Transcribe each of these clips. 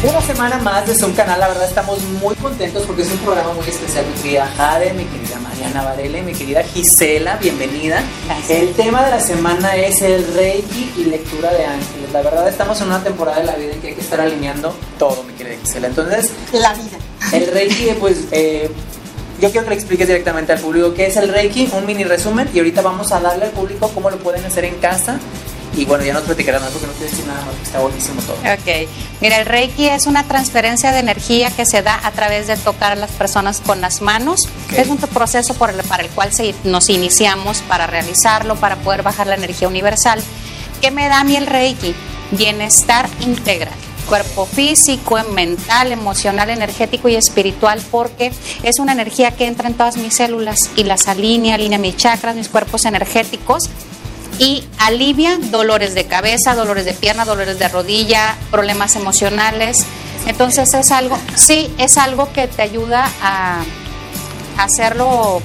Una semana más de un canal, la verdad estamos muy contentos porque es un programa muy especial. Mi querida Jade, mi querida Mariana Varela y mi querida Gisela, bienvenida. El tema de la semana es el Reiki y lectura de ángeles. La verdad estamos en una temporada de la vida en que hay que estar alineando todo, mi querida Gisela. Entonces, la vida. El Reiki, pues, eh, yo quiero que le expliques directamente al público qué es el Reiki, un mini resumen, y ahorita vamos a darle al público cómo lo pueden hacer en casa y bueno, ya nos platicarán porque no quiero decir nada más, está buenísimo todo. Ok, mira, el Reiki es una transferencia de energía que se da a través de tocar a las personas con las manos. Es un proceso por el, para el cual nos iniciamos para realizarlo, para poder bajar la energía universal. ¿Qué me da a mí el Reiki? Bienestar integral cuerpo físico, mental, emocional, energético y espiritual, porque es una energía que entra en todas mis células y las alinea, alinea mis chakras, mis cuerpos energéticos y alivia dolores de cabeza, dolores de pierna, dolores de rodilla, problemas emocionales. Entonces es algo, sí, es algo que te ayuda a, hacerlo.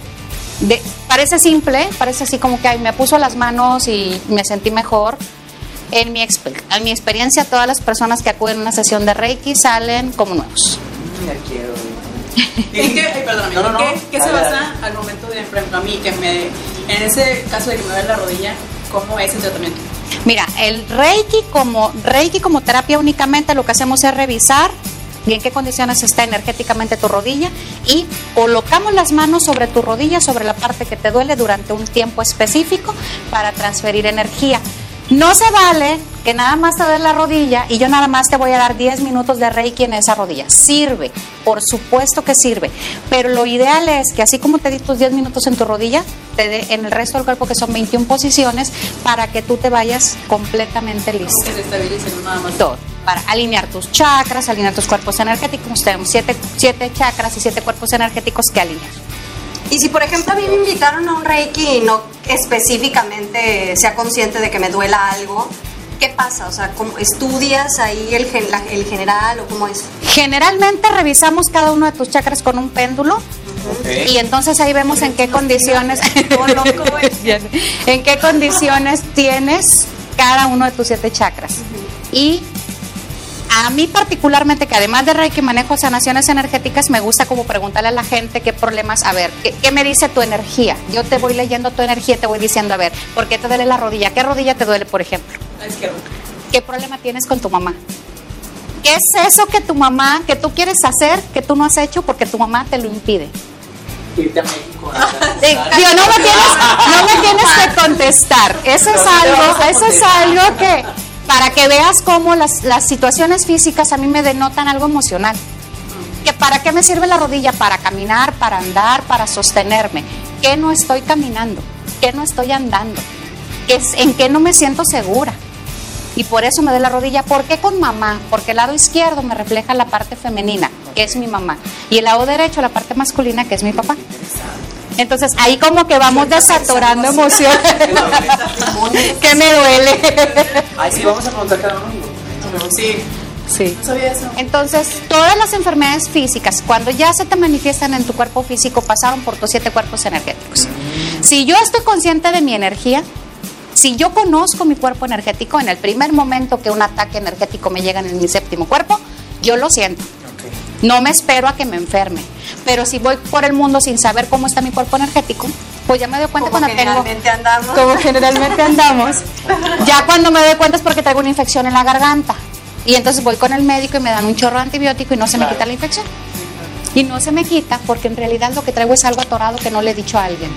De, parece simple, parece así como que me puso las manos y me sentí mejor. En mi, en mi experiencia, todas las personas que acuden a una sesión de Reiki salen como nuevos. quiero. ¿En qué, ¿qué, se basa al momento de, enfrentar a mí, que me, en ese caso de que me duele la rodilla, ¿Cómo es el tratamiento? Mira, el Reiki como Reiki como terapia únicamente lo que hacemos es revisar en qué condiciones está energéticamente tu rodilla y colocamos las manos sobre tu rodilla, sobre la parte que te duele durante un tiempo específico para transferir energía. No se vale que nada más te dé la rodilla y yo nada más te voy a dar 10 minutos de Reiki en esa rodilla. Sirve, por supuesto que sirve, pero lo ideal es que así como te di tus 10 minutos en tu rodilla, te dé en el resto del cuerpo que son 21 posiciones para que tú te vayas completamente listo. Nada más. Todo para alinear tus chakras, alinear tus cuerpos energéticos. Tenemos siete, siete chakras y siete cuerpos energéticos que alinear. Y si, por ejemplo, a mí me invitaron a un Reiki y no específicamente sea consciente de que me duela algo, ¿qué pasa? O sea, ¿cómo, ¿estudias ahí el, el general o cómo es? Generalmente revisamos cada uno de tus chakras con un péndulo. Y entonces ahí vemos en qué condiciones en qué condiciones tienes cada uno de tus siete chakras. Y a mí particularmente, que además de Reiki manejo sanaciones energéticas, me gusta como preguntarle a la gente qué problemas, a ver, ¿qué, me dice tu energía? Yo te voy leyendo tu energía y te voy diciendo, a ver, ¿por qué te duele la rodilla? ¿Qué rodilla te duele, por ejemplo? La izquierda. ¿Qué problema tienes con tu mamá? ¿Qué es eso que tu mamá, que tú quieres hacer, que tú no has hecho porque tu mamá te lo impide? Irte a México. no me tienes, no me tienes que contestar. Eso es algo, eso es algo que para que veas cómo las, las situaciones físicas a mí me denotan algo emocional. ¿Que ¿Para qué me sirve la rodilla? Para caminar, para andar, para sostenerme. ¿Qué no estoy caminando? ¿Qué no estoy andando? ¿Qué es, ¿En qué no me siento segura? Y por eso me doy la rodilla. ¿Por qué con mamá? Porque el lado izquierdo me refleja la parte femenina, que es mi mamá. Y el lado derecho la parte masculina, que es mi papá. Entonces ahí como que vamos desatorando emociones. que me duele. Ay, sí, vamos a preguntar cada uno. Sí. Sí. Entonces, todas las enfermedades físicas, cuando ya se te manifiestan en tu cuerpo físico, pasaron por tus siete cuerpos energéticos. Si yo estoy consciente de mi energía, si yo conozco mi cuerpo energético, en el primer momento que un ataque energético me llega en mi séptimo cuerpo, yo lo siento. No me espero a que me enferme. Pero si voy por el mundo sin saber cómo está mi cuerpo energético, pues ya me doy cuenta cuando generalmente andamos. Como generalmente andamos. ya cuando me doy cuenta es porque traigo una infección en la garganta. Y entonces voy con el médico y me dan un chorro de antibiótico y no se me quita la infección. Y no se me quita porque en realidad lo que traigo es algo atorado que no le he dicho a alguien.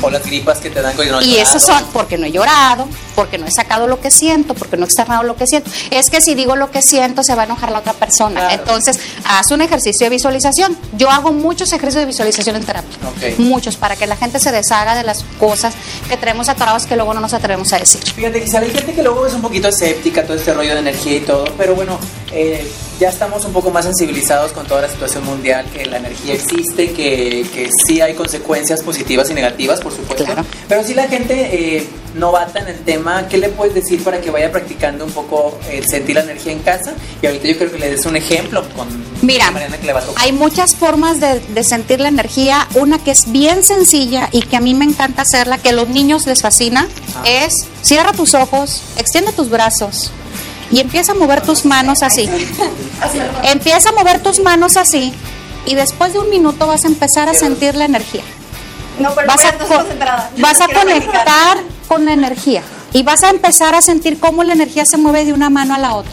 O las gripas que te dan con Y esos son porque no he llorado, porque no he sacado lo que siento, porque no he externado lo que siento. Es que si digo lo que siento, se va a enojar la otra persona. Entonces, haz un ejercicio de visualización. Yo hago muchos ejercicios de visualización en terapia. Muchos, para que la gente se deshaga de las cosas que tenemos atorados que luego no nos atrevemos a decir. Fíjate, quizá hay gente que luego es un poquito escéptica, todo este rollo de energía y todo, pero bueno, eh, ya estamos un poco más sensibilizados con toda la situación mundial, que la energía existe, que, que sí hay consecuencias positivas y negativas, por supuesto. Pero si la gente eh, novata en el tema, ¿qué le puedes decir para que vaya practicando un poco el sentir la energía en casa? Y ahorita yo creo que le des un ejemplo con Mira, Mariana que le va a tocar. Hay muchas formas de, de sentir la energía. Una que es bien sencilla y que a mí me encanta hacerla, que a los niños les fascina, es cierra tus ojos, extiende tus brazos y empieza a mover tus manos así. Empieza a mover tus manos así y después de un minuto vas a empezar a sentir la energía. No, pero Vas a, concentrada. vas a conectar con la energía y vas a empezar a sentir cómo la energía se mueve de una mano a la otra.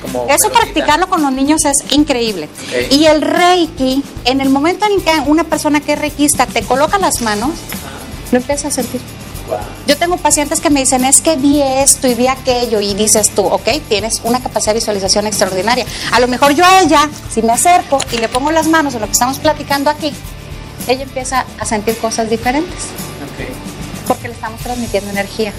Como Eso practicarlo con los niños es increíble. Y el Reiki, en el momento en que una persona que es reikista te coloca las manos, lo empiezas a sentir. Yo tengo pacientes que me dicen, es que vi esto y vi aquello, y dices tú, ok, tienes una capacidad de visualización extraordinaria. A lo mejor yo a ella, si me acerco y le pongo las manos en lo que estamos platicando aquí, ella empieza a sentir cosas diferentes. Porque le estamos transmitiendo energía.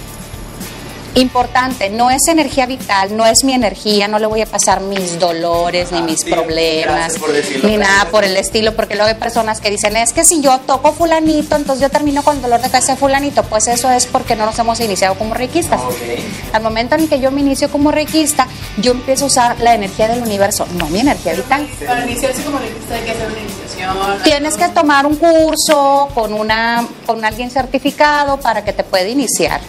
Importante, no es energía vital, no es mi energía, no le voy a pasar mis dolores, ni Ah, mis sí, problemas, decirlo, ni nada por el estilo, porque luego hay personas que dicen, es que si yo toco fulanito, entonces yo termino con dolor de cabeza de fulanito, pues eso es porque no nos hemos iniciado como reikistas. Ok. Al momento en que yo me inicio como reikista, yo empiezo a usar la energía del universo, no mi energía vital. Para iniciarse como requista hay que hacer iniciación. Tienes que tomar un curso con una con alguien certificado para que te pueda iniciar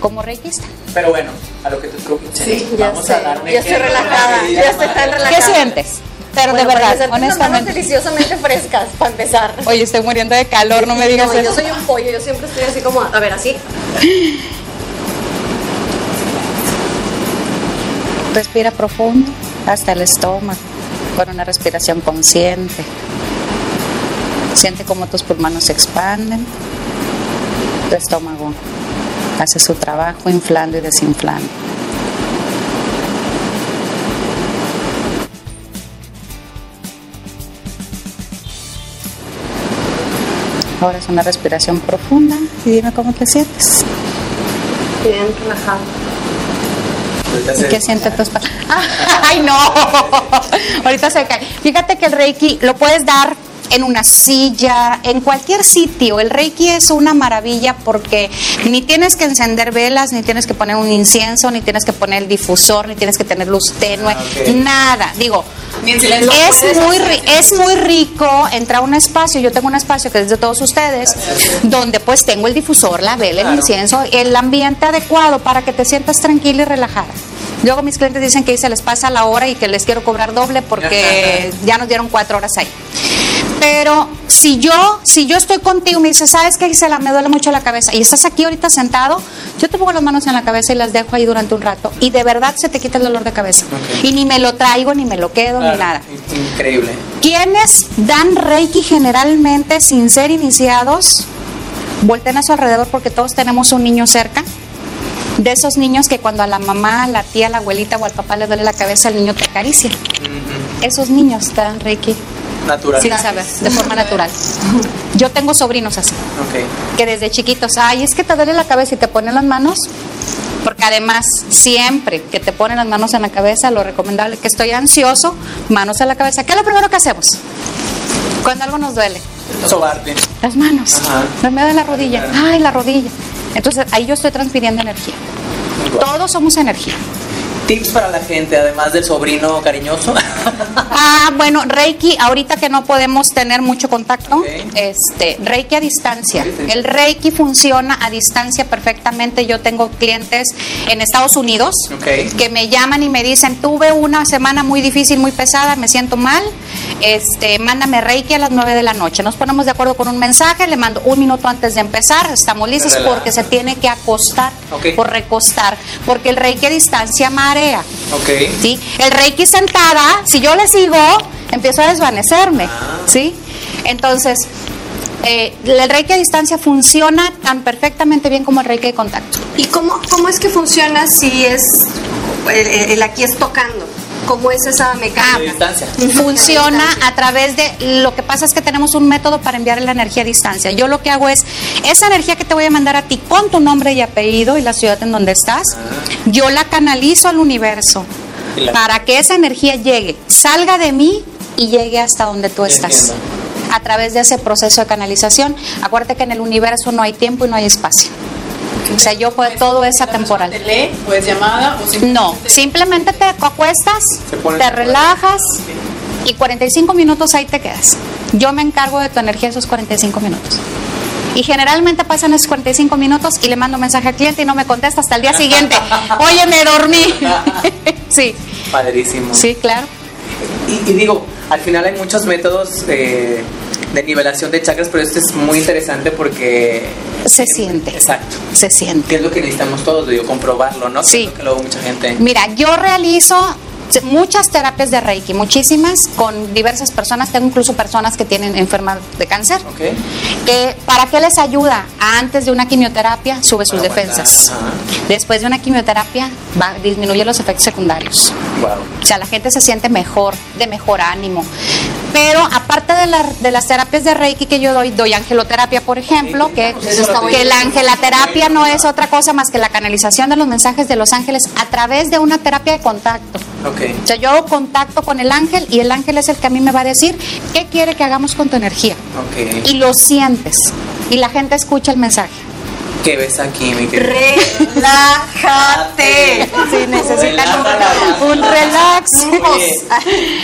como reikista. Pero bueno, a lo que tú tú- Sí, Ya vamos sé, a dar un ya estoy relajada, ella estoy tan relajada. ¿Qué sientes? Pero Bueno, de para verdad, honestamente. deliciosamente frescas, para empezar. Oye, estoy muriendo de calor, no me digas No, eso. yo soy un pollo, yo siempre estoy así como, a ver, así. Respira profundo hasta el estómago, con una respiración consciente. Siente cómo tus pulmones se expanden, tu estómago hace su trabajo inflando y desinflando. Ahora es una respiración profunda y dime cómo te sientes. Bien relajado. Se- ¿Qué siente tu espalda? ¡Ay, no! Ahorita se cae. Fíjate que el Reiki lo puedes dar en una silla, en cualquier sitio. El Reiki es una maravilla porque ni tienes que encender velas, ni tienes que poner un incienso, ni tienes que poner el difusor, ni tienes que tener luz tenue, Ah, nada. Digo, es muy, es muy rico entrar a un espacio, yo tengo un espacio que es de todos ustedes, donde pues tengo el difusor, la vela, el incienso, el ambiente adecuado para que te sientas tranquila y relajada. Luego mis clientes dicen que se les pasa la hora y que les quiero cobrar doble porque ya nos dieron cuatro horas ahí. Pero si yo, si yo estoy contigo y me dices, ¿sabes qué, Gisela? Me duele mucho la cabeza y estás aquí ahorita sentado, yo te pongo las manos en la cabeza y las dejo ahí durante un rato y de verdad se te quita el dolor de cabeza. Y ni me lo traigo, ni me lo quedo, Claro, ni nada. Increíble. Quienes dan Reiki generalmente sin ser iniciados, volteen a su alrededor porque todos tenemos un niño cerca. De esos niños que cuando a la mamá, a la tía, a la abuelita o al papá le duele la cabeza, el niño te acaricia. Esos niños dan Reiki Natural. sin saber, de forma natural. Yo tengo sobrinos así, Ok. que desde chiquitos, ay, es que te duele la cabeza y te ponen las manos. Porque además, siempre que te ponen las manos en la cabeza, lo recomendable que estoy ansioso, manos en la cabeza. ¿Qué es lo primero que hacemos? Cuando algo nos duele. Sobarte. Las manos. Ajá. Me duele la rodilla. Ay, la rodilla. Entonces ahí yo estoy transfiriendo energía. Todos somos energía. Tips para la gente, además del sobrino cariñoso. Ah, bueno, Reiki, ahorita que no podemos tener mucho contacto, este, Reiki a distancia. Sí, sí. El Reiki funciona a distancia perfectamente. Yo tengo clientes en Estados Unidos que me llaman y me dicen, tuve una semana muy difícil, muy pesada, me siento mal, este, mándame Reiki a las 9 de la noche. Nos ponemos de acuerdo con un mensaje, le mando un minuto antes de empezar, estamos listos porque se tiene que acostar Ok. por recostar, porque el Reiki a distancia marea. ok. ¿sí? El Reiki sentada, si yo le sigo, empiezo a desvanecerme, Ah. ¿sí? Entonces, eh, el Reiki a distancia funciona tan perfectamente bien como el Reiki de contacto. ¿Y cómo, cómo es que funciona si es, el, el aquí es tocando? ¿Cómo es esa mecánica? distancia. Funciona a través de, lo que pasa es que tenemos un método para enviar la energía a distancia. Yo lo que hago es, esa energía que te voy a mandar a ti con tu nombre y apellido y la ciudad en donde estás, yo la canalizo al universo la- para que esa energía llegue, salga de mí y llegue hasta donde tú estás. Entiendo. A través de ese proceso de canalización, acuérdate que en el universo no hay tiempo y no hay espacio. O sea, yo puedo, todo es atemporal. ¿Te? ¿Pues llamada? O simplemente- No, simplemente te acuestas, te temporal. relajas y 45 minutos ahí te quedas. Yo me encargo de tu energía esos 45 minutos. Y generalmente pasan esos 45 minutos y le mando un mensaje al cliente y no me contesta hasta el día siguiente. Oye, me dormí. Sí. Padrísimo. Sí, claro. Y, y digo, al final hay muchos métodos eh, de nivelación de chakras, pero este es muy interesante porque... Se siente. Exacto. Se siente. Que es lo que necesitamos todos, digo, comprobarlo, ¿no? Sí. que luego mucha gente... Mira, yo realizo muchas terapias de Reiki, muchísimas, con diversas personas. Tengo incluso personas que tienen enfermas de cáncer. Que, ¿Para qué les ayuda? Antes de una quimioterapia sube sus Para defensas. Después de una quimioterapia va, disminuye los efectos secundarios. Wow. O sea, la gente se siente mejor, de mejor ánimo. Pero aparte de, la- de las terapias de Reiki que yo doy, doy angeloterapia, por ejemplo, que, muy que la bien. angeloterapia no es otra cosa más que la canalización de los mensajes de los ángeles a través de una terapia de contacto. Ok. O sea, yo hago contacto con el ángel y el ángel es el que a mí me va a decir qué quiere que hagamos con tu energía. Ok. Y lo sientes. Y la gente escucha el mensaje. ¿Qué ves aquí, mi querido? Relájate. Sí, necesitan un, un relax. Oye,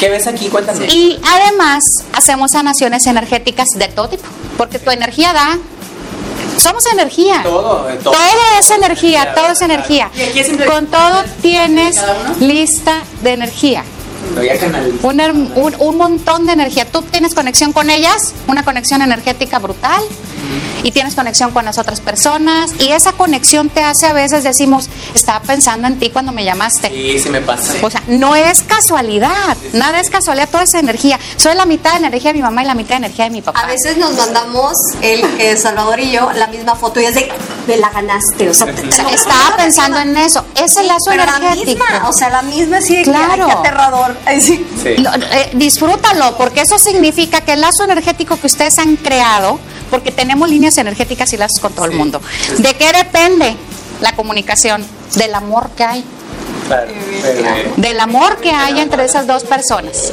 ¿Qué ves aquí? Cuéntame. Y además hacemos sanaciones energéticas de todo tipo, porque tu energía da, somos energía. Todo, todo. Todo es energía, todo es energía. Y aquí Con todo tienes lista de energía. Un, un- un montón de energía. Tú tienes conexión con ellas, una conexión energética brutal, y tienes conexión con las otras personas, y esa conexión te hace a veces decimos, estaba pensando en ti cuando me llamaste. Sí, sí me pasa. O sea, no es casualidad, nada es casualidad, toda esa energía. Soy la mitad de energía de mi mamá y la mitad de energía de mi papá. A veces nos mandamos, el eh, Salvador y yo, la misma foto y es de, me la ganaste. O sea, te- O sea, estaba pensando en eso, ese lazo Pero la energético. misma, o sea, la misma sí, que, Claro. ay, qué aterrador. Ay, sí. Sí. Lo- eh, disfrútalo, porque eso significa que el lazo energético que ustedes han creado, porque tenemos líneas energéticas y lazos con todo el mundo. ¿De qué depende la comunicación? Del amor que hay. Del amor que hay entre esas dos personas.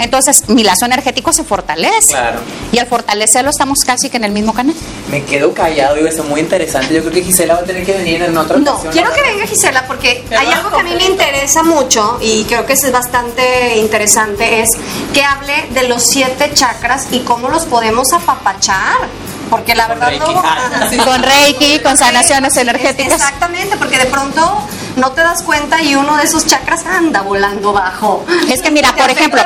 Entonces, mi lazo energético se fortalece. Claro. Y al fortalecerlo estamos casi que en el mismo canal. Me quedo callado, digo, eso es muy interesante. Yo creo que Gisela va a tener que venir en otra No, ocasión, quiero ¿no? que venga Gisela porque hay algo que a mí me interesa mucho y creo que es bastante interesante, es que hable de los siete chakras y cómo los podemos apapachar. Porque la Con verdad Reiki. Sí. Con Reiki, con sanaciones energéticas. Exactamente, porque de pronto no te das cuenta y uno de esos chakras anda volando bajo. Es que mira, por ejemplo,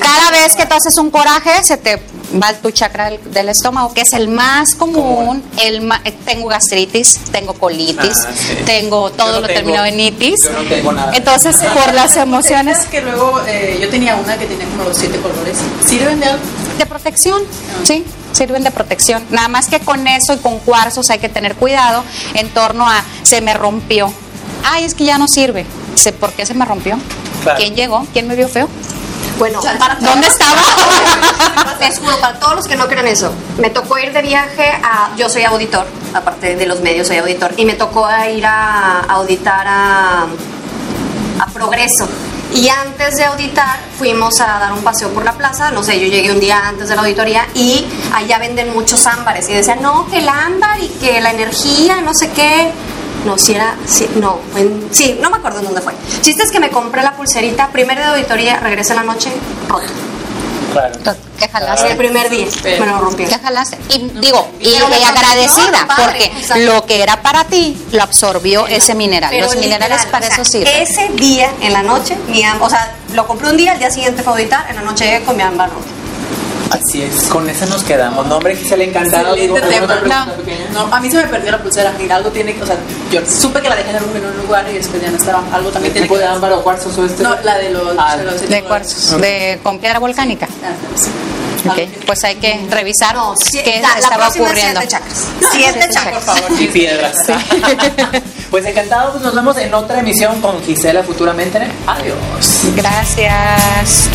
cada vez que tú haces un coraje, se te va tu chakra del, del estómago, que es el más común. El ma- eh, tengo gastritis, tengo colitis, Ah, sí. tengo todo no lo tengo- terminado en itis. yo no tengo nada. Entonces, por las emociones que luego eh, yo tenía una que tenía como los siete colores. ¿Sirven de algo? de protección, sí, sirven de protección. Nada más que con eso y con cuarzos hay que tener cuidado en torno a se me rompió. Ay, es que ya no sirve. Sé ¿Por qué se me rompió? Claro. ¿Quién llegó? ¿Quién me vio feo? Bueno, para ¿Dónde estaba? Les juro, para todos los que no crean eso, me tocó ir de viaje a. Yo soy auditor, aparte de los medios, soy auditor, y me tocó ir a auditar a, a Progreso. Y antes de auditar, fuimos a dar un paseo por la plaza. No sé, yo llegué un día antes de la auditoría y allá venden muchos ámbares. Y decían, no, que el ámbar y que la energía, no sé qué. No, si era, sí, no, en- sí, no me acuerdo en dónde fue. Chiste es que me compré la pulserita, primer día de auditoría, regresé en la noche, roto. Claro. ¿Qué jalaste? El primer día me lo rompí. ¿Qué jalaste? Y digo, y, agradecida, padre, porque exacto. lo que era para ti lo absorbió ese mineral. Pero Los minerales literal, para o sea, eso sirven. Ese día, en la noche, mi o sea, lo compré un día, al día siguiente fue a auditar, en la noche llegué con mi roto. Así es, con esa nos quedamos. No, hombre, Gisela, encantado. Digo, Excelente ¿alguna tema. No, a mí se me perdió la pulsera. Mira, algo tiene que. O sea, yo supe que la dejé en un, lugar y después ya no estaba. Algo también ¿Qué tiene tipo que de ámbar o cuarzo o este? No, la de los. Ah, de los De cuarzos, de, con piedra volcánica. Ah, sí. Ok, Pues hay que revisar No, qué la, la estaba próxima es ocurriendo. siete chakras. Siete siete chakras. Por favor. Y piedras. pues encantado, pues nos vemos en otra emisión con Gisela futuramente. Adiós. Gracias.